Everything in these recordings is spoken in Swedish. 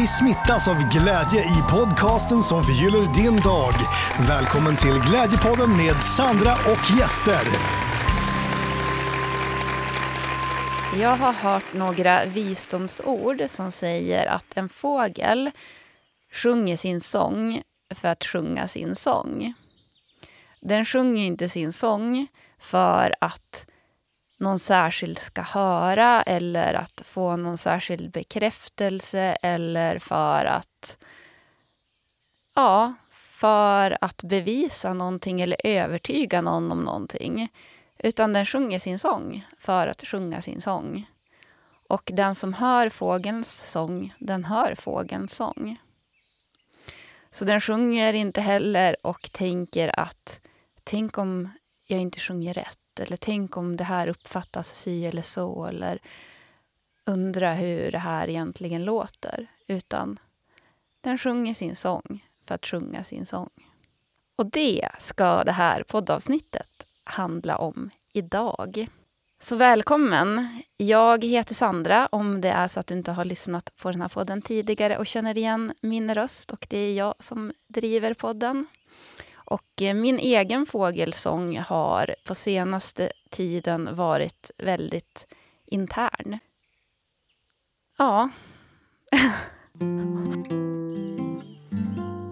Dig smittas av glädje i podcasten som förgyller din dag. Välkommen till Glädjepodden med Sandra och gäster. Jag har hört några visdomsord som säger att en fågel sjunger sin sång för att sjunga sin sång. Den sjunger inte sin sång för att någon särskild ska höra eller att få någon särskild bekräftelse eller för att ja, för att bevisa någonting eller övertyga någon om någonting. Utan den sjunger sin sång för att sjunga sin sång. Och den som hör fågelns sång, den hör fågelns sång. Så den sjunger inte heller och tänker att tänk om jag inte sjunger rätt. Eller tänk om det här uppfattas si eller så. Eller undra hur det här egentligen låter. Utan den sjunger sin sång för att sjunga sin sång. Och det ska det här poddavsnittet handla om idag. Så välkommen! Jag heter Sandra, om det är så att du inte har lyssnat på den här podden tidigare och känner igen min röst. Och det är jag som driver podden. Och eh, min egen fågelsång har på senaste tiden varit väldigt intern. Ja.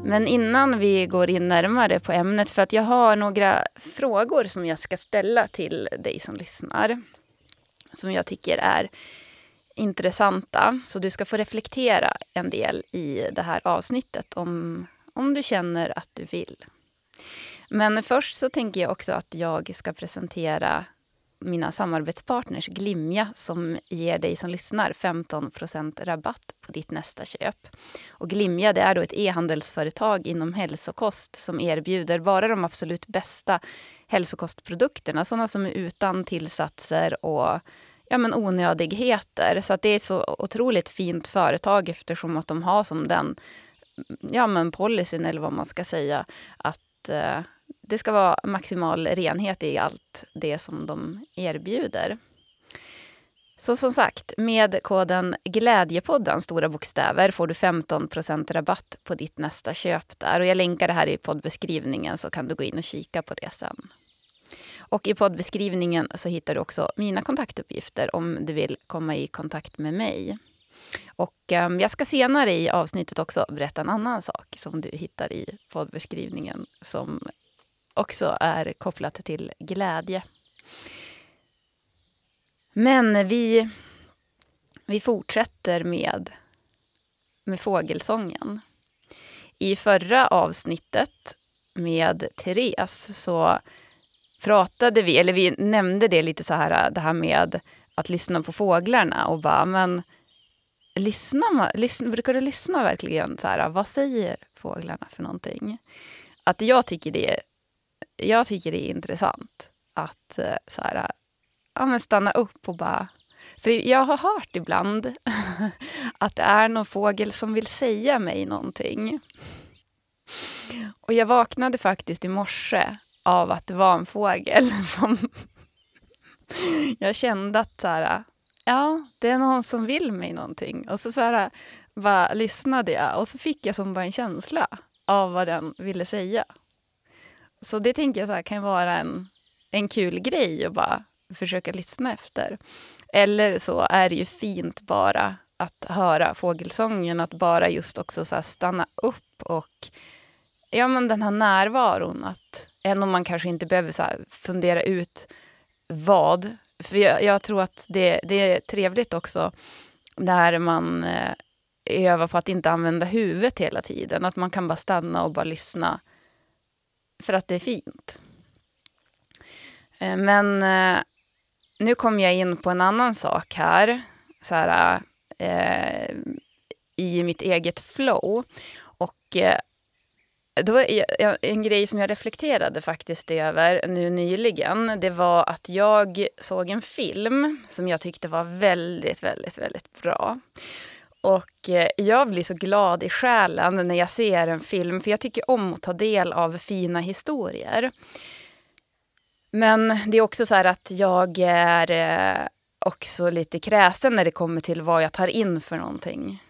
Men innan vi går in närmare på ämnet, för att jag har några frågor som jag ska ställa till dig som lyssnar. Som jag tycker är intressanta. Så du ska få reflektera en del i det här avsnittet om, om du känner att du vill. Men först så tänker jag också att jag ska presentera mina samarbetspartners Glimja som ger dig som lyssnar 15% rabatt på ditt nästa köp. Och Glimja det är då ett e-handelsföretag inom hälsokost som erbjuder bara de absolut bästa hälsokostprodukterna. Sådana som är utan tillsatser och ja, men onödigheter. Så att det är ett så otroligt fint företag eftersom att de har som den ja, men policyn, eller vad man ska säga, att eh, det ska vara maximal renhet i allt det som de erbjuder. Så som sagt, med koden Glädjepodden, stora bokstäver, får du 15% rabatt på ditt nästa köp där. Och jag länkar det här i poddbeskrivningen så kan du gå in och kika på det sen. Och i poddbeskrivningen så hittar du också mina kontaktuppgifter om du vill komma i kontakt med mig. Och um, jag ska senare i avsnittet också berätta en annan sak som du hittar i poddbeskrivningen som också är kopplat till glädje. Men vi, vi fortsätter med, med fågelsången. I förra avsnittet med Therese så pratade vi, eller vi nämnde det lite så här, det här med att lyssna på fåglarna och bara, men lyssnar man, lyssna, brukar du lyssna verkligen så här, vad säger fåglarna för någonting? Att jag tycker det jag tycker det är intressant att eh, så här, ja, stanna upp och bara... För jag har hört ibland att det är någon fågel som vill säga mig någonting. Och jag vaknade faktiskt i morse av att det var en fågel som... jag kände att så här, ja, det är någon som vill mig någonting. Och så, så här, bara lyssnade jag och så fick jag som bara en känsla av vad den ville säga. Så det tänker jag så här, kan vara en, en kul grej att bara försöka lyssna efter. Eller så är det ju fint bara att höra fågelsången, att bara just också så stanna upp och ja, men den här närvaron. Att, än om man kanske inte behöver så fundera ut vad. För jag, jag, tror att det, det är trevligt också när man eh, övar på att inte använda huvudet hela tiden. Att man kan bara stanna och bara lyssna för att det är fint. Eh, men eh, nu kom jag in på en annan sak här. Så här eh, I mitt eget flow. Och eh, det var en grej som jag reflekterade faktiskt över nu nyligen. Det var att jag såg en film som jag tyckte var väldigt, väldigt, väldigt bra. Och eh, jag blir så glad i själen när jag ser en film, för jag tycker om att ta del av fina historier. Men det är också så här att jag är eh, också lite kräsen när det kommer till vad jag tar in för någonting.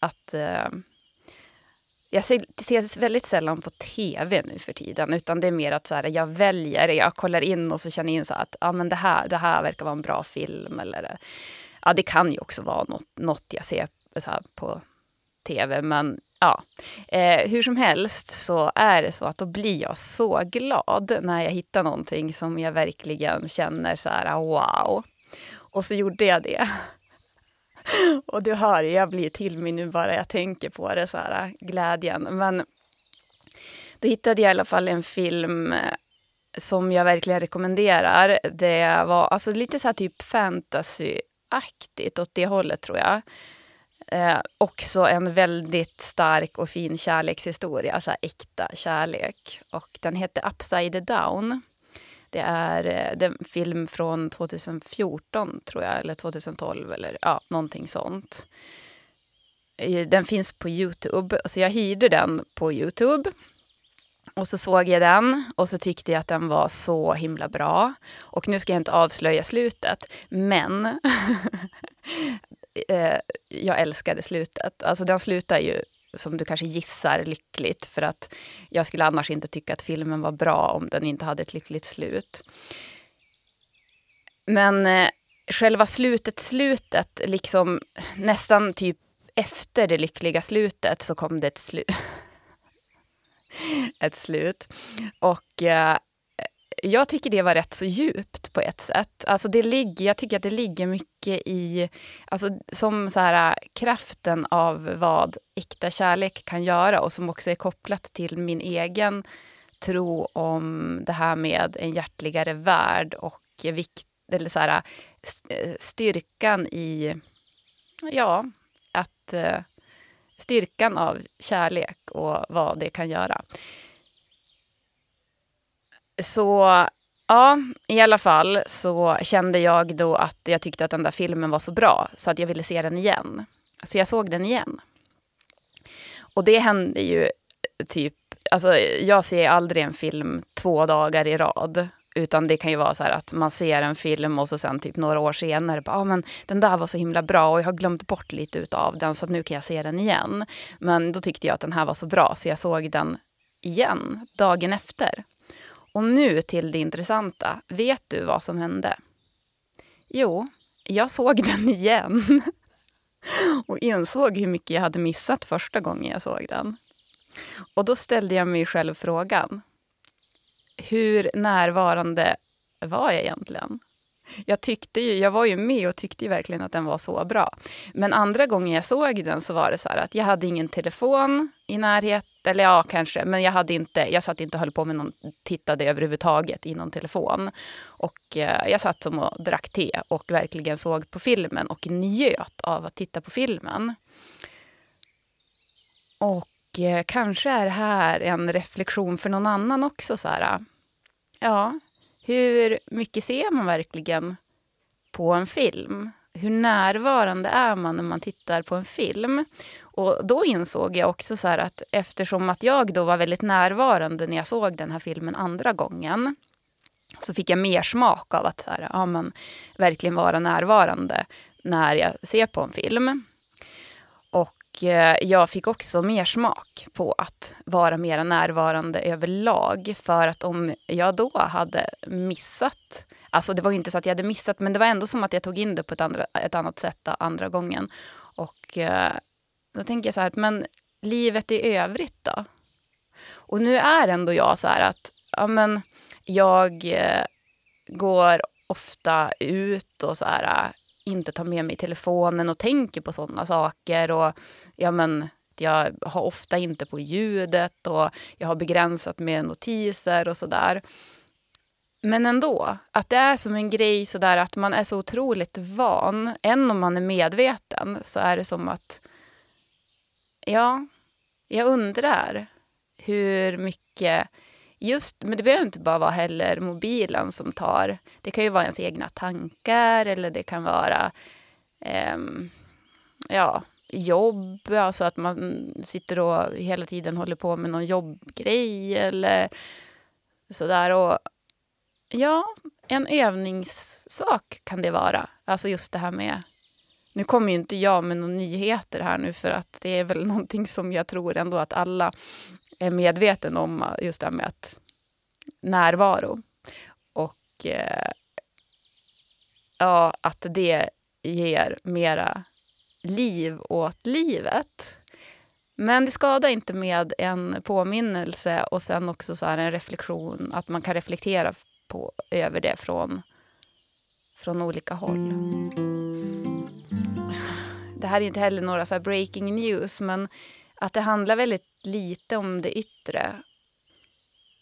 att eh, jag ser, väldigt sällan på tv nu för tiden. Utan det är mer att så här, jag väljer, jag kollar in och så känner in så att ah, men det, här, det här verkar vara en bra film. Eller, ja, det kan ju också vara något, något jag ser så här, på tv. Men ja, eh, hur som helst så är det så att då blir jag så glad när jag hittar någonting som jag verkligen känner så här wow. Och så gjorde jag det. Och du hör, jag blir till mig nu bara jag tänker på det, så här, glädjen. Men då hittade jag i alla fall en film eh, som jag verkligen rekommenderar. Det var alltså lite så här typ fantasyaktigt åt det hållet tror jag. Eh, också en väldigt stark och fin kärlekshistoria, alltså äkta kärlek. Och den heter Upside Down. Eh, det är, en film från 2014, tror jag, eller 2012, eller ja, någonting sånt. Den finns på Youtube, så jag hyrde den på Youtube. Och så såg jag den och så tyckte jag att den var så himla bra. Och nu ska jag inte avslöja slutet, men eh, jag älskade slutet. Alltså den slutar ju som du kanske gissar lyckligt. För att jag skulle annars inte tycka att filmen var bra om den inte hade ett lyckligt slut. Men eh, själva slutet, slutet, liksom nästan typ efter det lyckliga slutet så kom det ett, slu ett slut. Och eh, jag tycker det var rätt så djupt på ett sätt. Alltså det ligger, jag tycker att det ligger mycket i alltså som så här, äh, kraften av vad äkta kärlek kan göra och som också är kopplat till min egen tro om det här med en hjärtligare värld och vikt, eller så här, äh, äh, styrkan i ja, att styrkan av kärlek och vad det kan göra. Så ja, i alla fall så kände jag då att jag tyckte att den där filmen var så bra så att jag ville se den igen. Så jag såg den igen. Och det hände ju typ, alltså jag ser aldrig en film två dagar i rad. Utan det kan ju vara så här att man ser en film och så sen typ några år senare, bara, ah, men den där var så himla bra och jag har glömt bort lite utav den så nu kan jag se den igen. Men då tyckte jag att den här var så bra så jag såg den igen dagen efter. Och nu till det intressanta. Vet du vad som hände? Jo, jag såg den igen. Och insåg hur mycket jag hade missat första gången jag såg den. Och då ställde jag mig själv frågan. Hur närvarande var jag egentligen? Jag, tyckte ju, jag var ju med och tyckte ju verkligen att den var så bra. Men andra gången jag såg den så var det så här att jag hade ingen telefon i närheten. Eller ja, kanske. Men jag, hade inte, jag satt inte och höll på med någon, tittade överhuvudtaget i någon telefon. Och eh, jag satt som och drack te och verkligen såg på filmen och njöt av att titta på filmen. Och eh, kanske är det här en reflektion för någon annan också. Så här, ja, hur mycket ser man verkligen på en film? Hur närvarande är man när man tittar på en film? Och då insåg jag också så att eftersom att jag då var väldigt närvarande när jag såg den här filmen andra gången så fick jag mer smak av att så här, ja, men, verkligen vara närvarande när jag ser på en film. Och eh, jag fick också mer smak på att vara mer närvarande överlag. För att om jag då hade missat, alltså det var inte så att jag hade missat, men det var ändå som att jag tog in det på ett, andra, ett annat sätt andra gången. Och eh, då tänker jag så här, men livet i övrigt då? Och nu är ändå jag så här att, ja men jag eh, går ofta ut och så här eh, inte tar med mig telefonen och tänker på sådana saker. Och ja, men, jag har ofta inte på ljudet och jag har begränsat med notiser och sådär. Men ändå, att det är som en grej sådär att man är så otroligt van. Än om man är medveten så är det som att... Ja, jag undrar hur mycket just, men det behöver inte bara vara heller mobilen som tar. Det kan ju vara ens egna tankar eller det kan vara eh, ja, jobb, alltså att man sitter och hela tiden håller på med någon jobbgrej eller sådär. Och ja, en övningssak kan det vara. Alltså just det här med nu kommer ju inte jag med några nyheter här nu för att det är väl någonting som jag tror ändå att alla är medveten om, eh, just det här med att närvaro. Och eh, ja, att det ger mera liv åt livet. Men det skadar inte med en påminnelse och sen också så en reflektion, att man kan reflektera på, över det från, från olika håll. Det här är inte heller några så breaking news, men att det handlar väldigt lite om det yttre.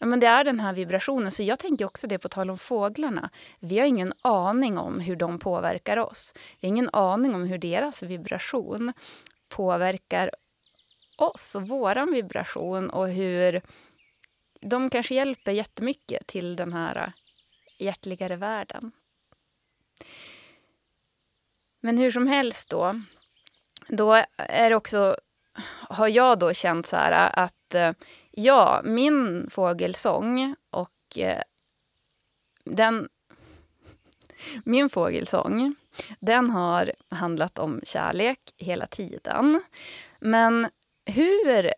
Men det är den här vibrationen. Så jag tänker också det på tal om fåglarna. Vi har ingen aning om hur de påverkar oss. Vi har ingen aning om hur deras vibration påverkar oss och vår vibration och hur de kanske hjälper jättemycket till den här hjärtligare världen. Men hur som helst då, då är det också, har jag då känt så här att eh, ja, min fågelsång och eh, den min fågelsång, den har handlat om kärlek hela tiden. Men hur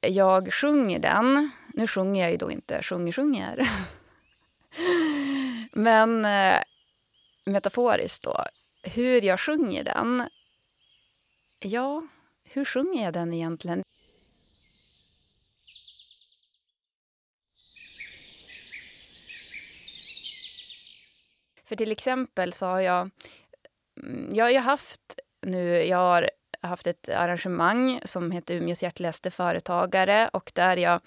jag sjunger den... Nu sjunger jag ju då inte sjunger-sjunger. Men eh, metaforiskt då. Hur jag sjunger den... Ja, hur sjunger jag den egentligen? För till exempel så har jag... Mm, jag har haft nu... Jag har haft ett arrangemang som heter Umeås hjärtligaste företagare och där jag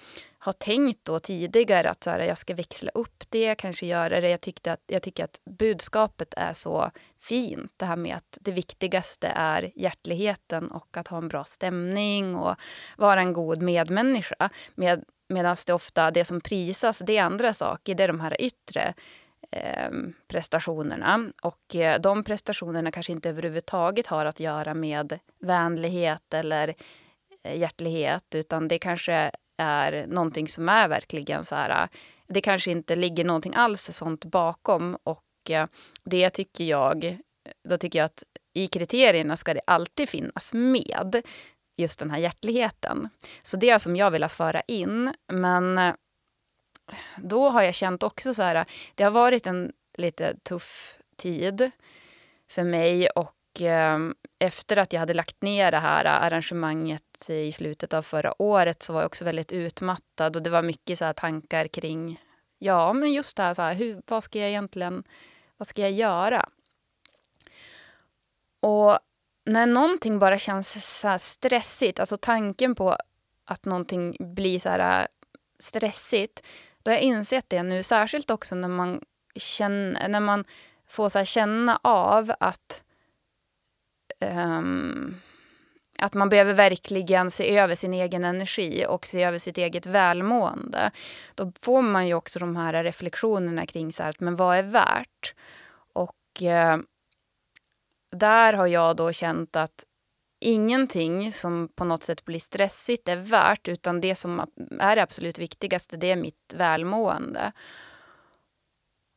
har tänkt då tidigare att så här, jag ska växla upp det, kanske göra det. Jag, tyckte att, jag tycker att budskapet är så fint. Det här med att det viktigaste är hjärtligheten och att ha en bra stämning och vara en god medmänniska. Med, Medan det ofta, det som prisas, det är andra saker. Det är de här yttre eh, prestationerna. Och eh, de prestationerna kanske inte överhuvudtaget har att göra med vänlighet eller eh, hjärtlighet, utan det kanske är någonting som är verkligen så här... Äh, det kanske inte ligger någonting alls sånt bakom. Och äh, det tycker jag... Då tycker jag att i kriterierna ska det alltid finnas med just den här hjärtligheten. Så det är som jag vill föra in. Men äh, då har jag känt också så här, det har varit en lite tuff tid för mig och eh, efter att jag hade lagt ner det här äh, arrangemanget i slutet av förra året så var jag också väldigt utmattad och det var mycket så här tankar kring, ja men just det här, så här hur, vad ska jag egentligen, vad ska jag göra? Och när någonting bara känns så stressigt, alltså tanken på att någonting blir så här äh, stressigt, då har jag insett det nu, särskilt också när man, känner, när man får så känna av att um, att man behöver verkligen se över sin egen energi och se över sitt eget välmående. Då får man ju också de här reflektionerna kring så här, men vad är värt? Och eh, där har jag då känt att ingenting som på något sätt blir stressigt är värt utan det som är det absolut viktigaste det är mitt välmående.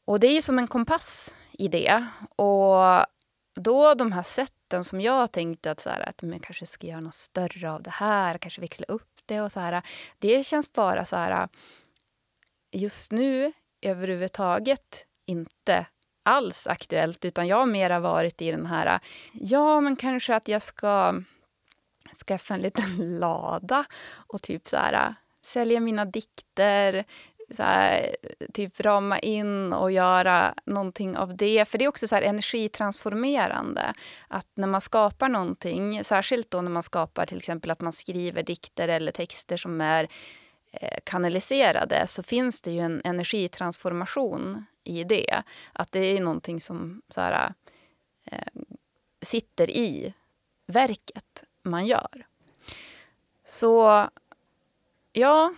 Och det är som en kompass i det. Och då de här sätten som jag tänkte att, så här, att man kanske ska göra något större av det här, kanske växla upp det och så här. Det känns bara så här just nu överhuvudtaget inte alls aktuellt utan jag har mera varit i den här, ja men kanske att jag ska skaffa en liten lada och typ så här sälja mina dikter, så här, typ rama in och göra någonting av det. För det är också så här energitransformerande. Att när man skapar någonting, särskilt då när man skapar till exempel att man skriver dikter eller texter som är eh, kanaliserade, så finns det ju en energitransformation i det. Att det är någonting som så här, eh, sitter i verket man gör. Så ja,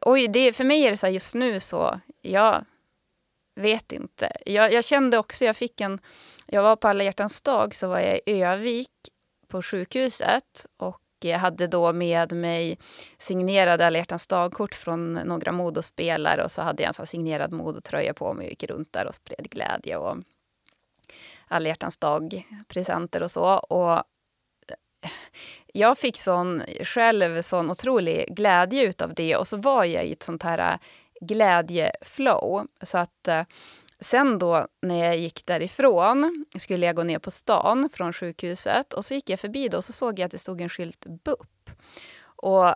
Oj, det, för mig är det så här just nu så, jag vet inte. Jag, jag, kände också, jag fick en, jag var på alla hjärtans dag så var jag i Övik på sjukhuset och jag hade då med mig signerade alla hjärtans dagkort från några Modospelare och så hade jag en så signerad Modotröja på mig och gick runt där och spred glädje. Och alla hjärtans dag-presenter och så. Och jag fick sån, själv sån otrolig glädje utav det och så var jag i ett sånt här äh, glädjeflow. Så att äh, sen då när jag gick därifrån skulle jag gå ner på stan från sjukhuset och så gick jag förbi då och så såg jag att det stod en skylt BUP. Och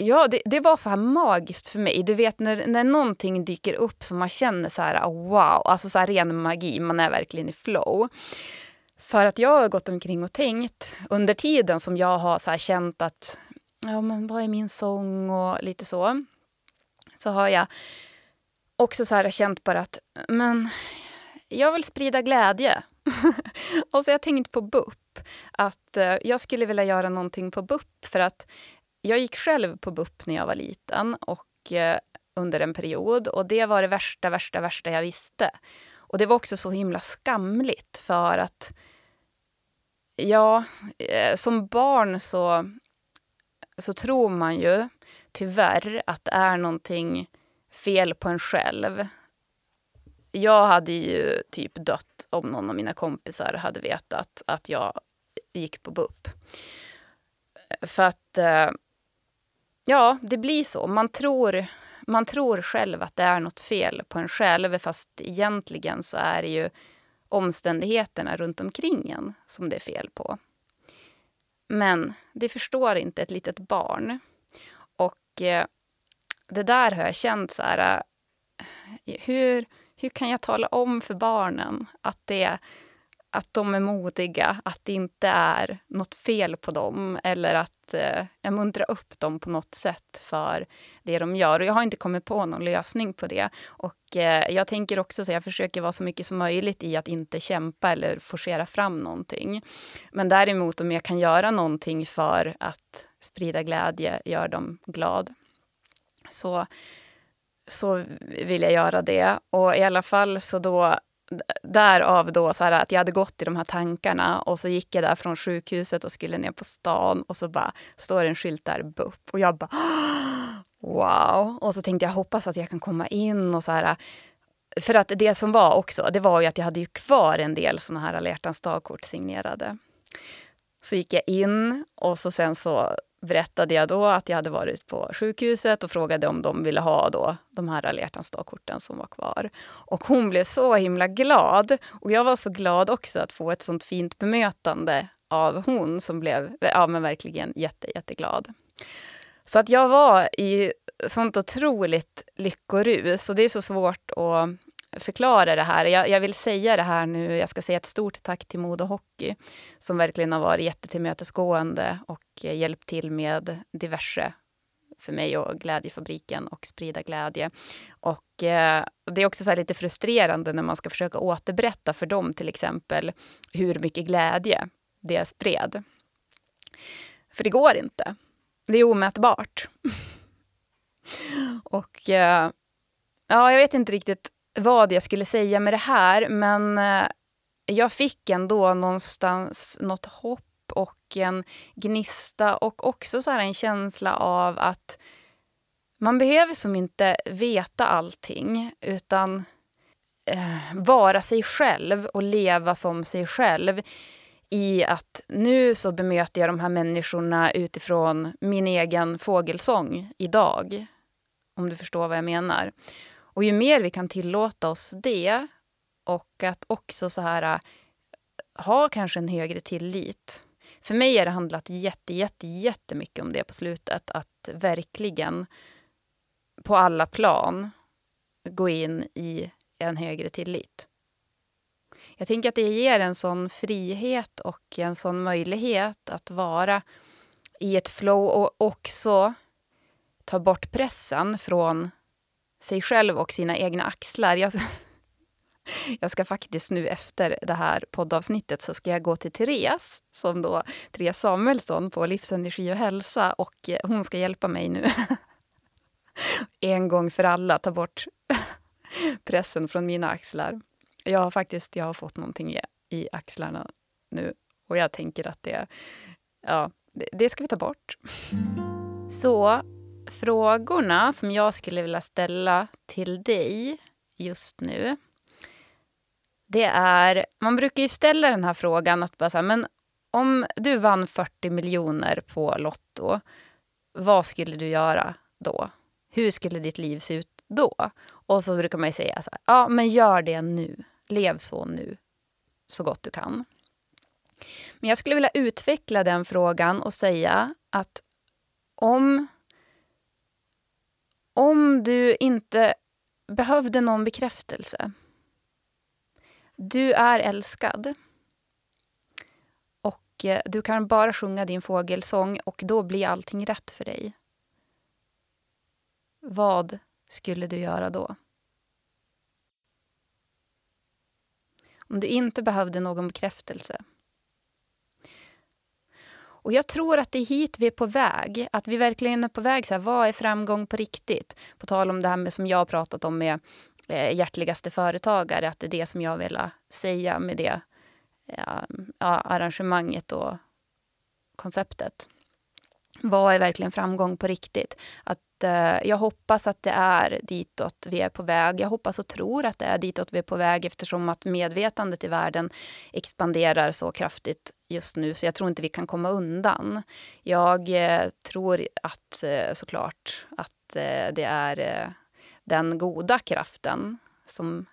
Ja, det, det, var så här magiskt för mig. Du vet när, när någonting dyker upp som man känner så här ah, wow, alltså så här ren magi, man är verkligen i flow. För att jag har gått omkring och tänkt under tiden som jag har så känt att ja, men vad är min sång och lite så. Så har jag också så här känt bara att men jag vill sprida glädje. och så har jag tänkt på BUP. Att eh, jag skulle vilja göra någonting på BUP för att jag gick själv på BUP när jag var liten och eh, under en period och det var det värsta, värsta, värsta jag visste. Och det var också så himla skamligt för att ja, eh, som barn så, så tror man ju tyvärr att det är någonting fel på en själv. Jag hade ju typ dött om någon av mina kompisar hade vetat att jag gick på BUP. För att eh, Ja, det blir så. Man tror, man tror själv att det är något fel på en själv fast egentligen så är det ju omständigheterna runt omkring en som det är fel på. Men det förstår inte ett litet barn. Och eh, det där har jag känt så här... Eh, hur, hur kan jag tala om för barnen att det att de är modiga, att det inte är något fel på dem eller att eh, jag muntrar upp dem på något sätt för det de gör. Och jag har inte kommit på någon lösning på det. Och eh, jag tänker också så jag försöker vara så mycket som möjligt i att inte kämpa eller forcera fram någonting. Men däremot om jag kan göra någonting för att sprida glädje, göra dem glad, så så vill jag göra det. Och i alla fall så då därav då så här att jag hade gått i de här tankarna och så gick jag där från sjukhuset och skulle ner på stan och så bara står en skylt där, BUP. Och jag bara wow. Och så tänkte jag hoppas att jag kan komma in och så här. För att det som var också, det var ju att jag hade ju kvar en del såna här alla hjärtans dagkort signerade. Så gick jag in och så sen så berättade jag då att jag hade varit på sjukhuset och frågade om de ville ha då de här alla dagkorten som var kvar. Och hon blev så himla glad. Och jag var så glad också att få ett sånt fint bemötande av hon som blev ja, men verkligen jätte, jätteglad. Så att jag var i sånt otroligt lyckorus och det är så svårt att förklara det här. Jag, jag, vill säga det här nu. Jag ska säga ett stort tack till Modo Hockey som verkligen har varit jättetillmötesgående och hjälpt till med diverse för mig och Glädjefabriken och sprida glädje. Och eh, det är också så lite frustrerande när man ska försöka återberätta för dem till exempel hur mycket glädje det spred. För det går inte. Det är omätbart. och eh, ja, jag vet inte riktigt vad jag skulle säga med det här, men eh, jag fick ändå någonstans något hopp och en gnista och också så en känsla av att man behöver som inte veta allting, utan eh, vara sig själv och leva som sig själv i att nu så bemöter jag de här människorna utifrån min egen fågelsång idag. Om du förstår vad jag menar. Och ju mer vi kan tillåta oss det och att också så här äh, ha kanske en högre tillit. För mig har det handlat jätte, jätte, jättemycket om det på slutet. Att verkligen på alla plan gå in i en högre tillit. Jag tänker att det ger en sån frihet och en sån möjlighet att vara i ett flow och också ta bort pressen från sig själv och sina egna axlar. Jag, jag ska faktiskt nu efter det här poddavsnittet så ska jag gå till Therese, som då Therese Samuelsson på Livsenergi och hälsa och eh, hon ska hjälpa mig nu. en gång för alla ta bort pressen från mina axlar. Jag har faktiskt jag har fått någonting i, i axlarna nu och jag tänker att det, ja, det, det ska vi ta bort. Så frågorna som jag skulle vilja ställa till dig just nu. det är... Man brukar ju ställa den här frågan att bara så här, men om du vann 40 miljoner på Lotto, vad skulle du göra då? Hur skulle ditt liv se ut då? Och så brukar man säga så här, ja men gör det nu. Lev så nu, så gott du kan. Men jag skulle vilja utveckla den frågan och säga att om, om du inte behövde någon bekräftelse. Du är älskad. Och eh, du kan bara sjunga din fågelsång och då blir allting rätt för dig. Vad skulle du göra då? Om du inte behövde någon bekräftelse. Och jag tror att det är hit vi är på väg. Att vi verkligen är på väg. Så här, vad är framgång på riktigt? På tal om det här med som jag har pratat om med eh, hjärtligaste företagare. Att det är det som jag vill säga med det ja, arrangemanget och konceptet. Vad är verkligen framgång på riktigt? Att Eh, jag hoppas att det är ditåt vi är på väg. Jag hoppas och tror att det är ditåt vi är på väg eftersom att medvetandet i världen expanderar så kraftigt just nu. Så jag tror inte vi kan komma undan. Jag eh, tror att eh, såklart att eh, det är eh, den goda kraften som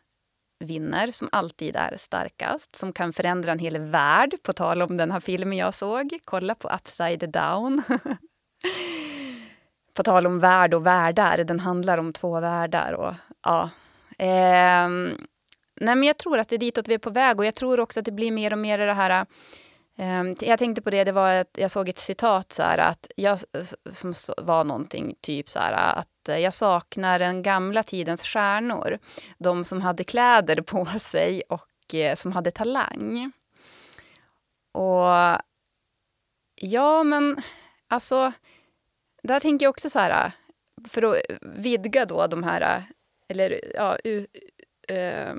vinner, som alltid är starkast, som kan förändra en hel värld. På tal om den här filmen jag såg. Kolla på Upside down. På tal om värld och världar, den handlar om två världar. Och, ja. Eh, nej men jag tror att det är ditåt vi är på väg och jag tror också att det blir mer och mer det här Ehm, jag tänkte på det, det var att jag såg ett citat så här, att jag, som var någonting typ så här, att eh, jag saknar den gamla tidens stjärnor. De som hade kläder på sig och eh, som hade talang. Och ja, men alltså där tänker jag också så här, för att vidga då de här, eller ja, u, uh,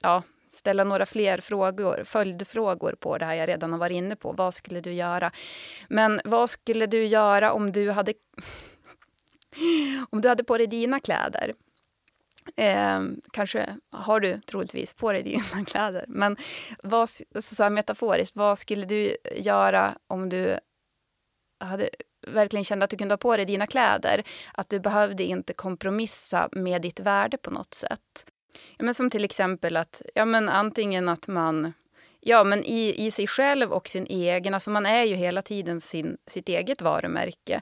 ja, ställa några fler frågor, följdfrågor på det här jag redan har varit inne på. Vad skulle du göra? Men vad skulle du göra om du hade om du hade på dig dina kläder? Eh, kanske har du troligtvis på dig dina kläder. Men vad, så här metaforiskt, vad skulle du göra om du hade verkligen kände att du kunde ha på dig dina kläder. Att du behövde inte kompromissa med ditt värde på något sätt. Ja, men som till exempel att ja, men antingen att man ja, men i, i sig själv och sin egen... Alltså man är ju hela tiden sin, sitt eget varumärke.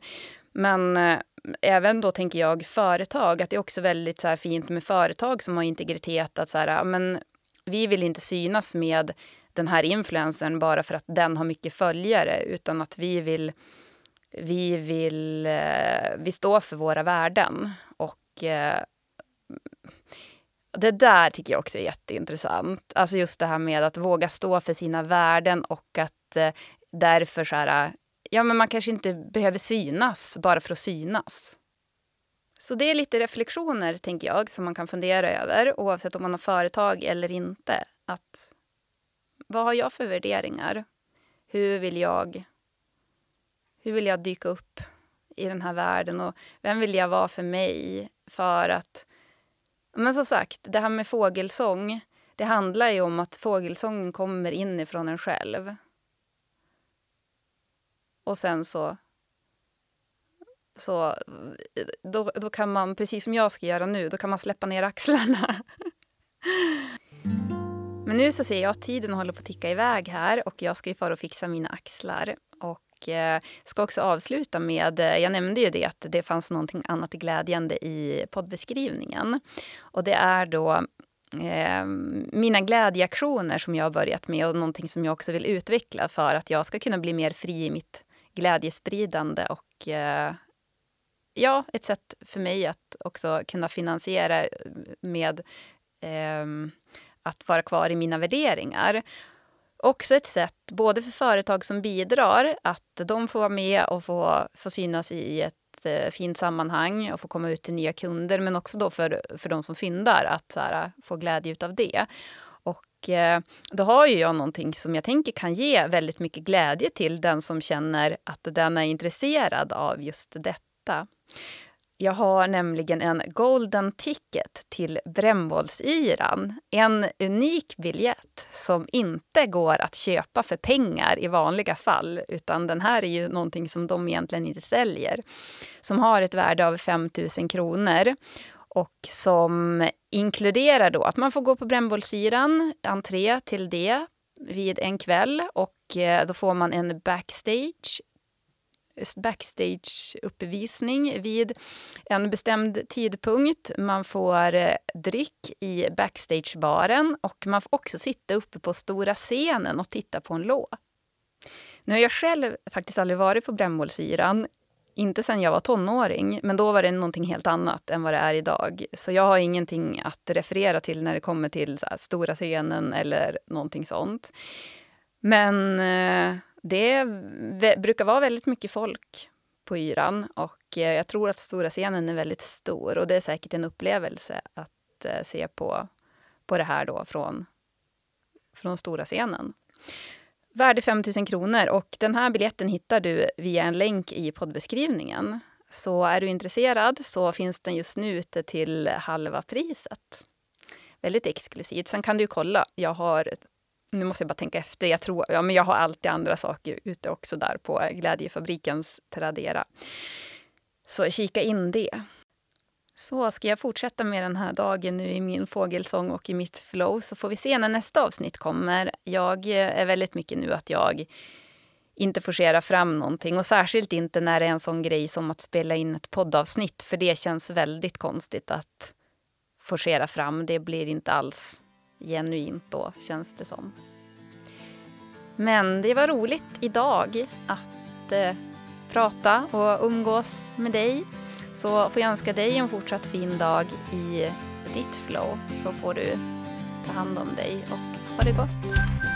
Men eh, även då tänker jag företag, att det är också väldigt så här, fint med företag som har integritet. Att så här, men vi vill inte synas med den här influencern bara för att den har mycket följare, utan att vi vill vi vill eh, vi står för våra värden. Och eh, det där tycker jag också är jätteintressant. Alltså just det här med att våga stå för sina värden och att eh, därför så här, ja men man kanske inte behöver synas bara för att synas. Så det är lite reflektioner, tänker jag, som man kan fundera över oavsett om man har företag eller inte. Att vad har jag för värderingar? Hur vill jag hur vill jag dyka upp i den här världen och vem vill jag vara för mig? För att... Men som sagt, det här med fågelsång, det handlar ju om att fågelsången kommer inifrån en själv. Och sen så... Så då, då kan man, precis som jag ska göra nu, då kan man släppa ner axlarna. Men nu så ser jag att tiden håller på att ticka iväg här och jag ska ju fara och fixa mina axlar. Och eh, ska också avsluta med, eh, jag nämnde ju det att det fanns någonting annat glädjande i poddbeskrivningen. Och det är då eh, mina glädjeaktioner som jag har börjat med och någonting som jag också vill utveckla för att jag ska kunna bli mer fri i mitt glädjespridande och eh, ja, ett sätt för mig att också kunna finansiera eh, med eh, att vara kvar i mina värderingar. Också ett sätt, både för företag som bidrar, att de får vara med och få, få synas i ett eh, fint sammanhang och få komma ut till nya kunder, men också då för, för de som fyndar, att så här, få glädje av det. Och eh, då har ju jag någonting som jag tänker kan ge väldigt mycket glädje till den som känner att den är intresserad av just detta. Jag har nämligen en golden ticket till brännbollsyran. En unik biljett som inte går att köpa för pengar i vanliga fall. Utan den här är ju någonting som de egentligen inte säljer. Som har ett värde av 5 000 kronor. Och som inkluderar då att man får gå på brännbollsyran, entré till det vid en kväll. Och eh, då får man en backstage backstage-uppvisning vid en bestämd tidpunkt. Man får eh, dryck i backstagebaren och man får också sitta uppe på stora scenen och titta på en låt. Nu har jag själv faktiskt aldrig varit på Brännbollsyran. Inte sen jag var tonåring, men då var det någonting helt annat än vad det är idag. Så jag har ingenting att referera till när det kommer till stora scenen eller någonting sånt. Men eh, det brukar vara väldigt mycket folk på yran och eh, jag tror att stora scenen är väldigt stor och det är säkert en upplevelse att eh, se på, på det här då från, från stora scenen. Värde 5 000 kronor och den här biljetten hittar du via en länk i poddbeskrivningen. Så är du intresserad så finns den just nu ute till halva priset. Väldigt exklusivt. Sen kan du kolla. Jag har nu måste jag bara tänka efter. Jag, tror, ja, men jag har alltid andra saker ute också där på Glädjefabrikens Tradera. Så kika in det. Så ska jag fortsätta med den här dagen nu i min fågelsång och i mitt flow så får vi se när nästa avsnitt kommer. Jag är väldigt mycket nu att jag inte forcera fram någonting och särskilt inte när det är en sån grej som att spela in ett poddavsnitt för det känns väldigt konstigt att forcera fram. Det blir inte alls genuint då, känns det som. Men det var roligt idag att eh, prata och umgås med dig. Så får jag önska dig en fortsatt fin dag i ditt flow så får du ta hand om dig och ha det gott.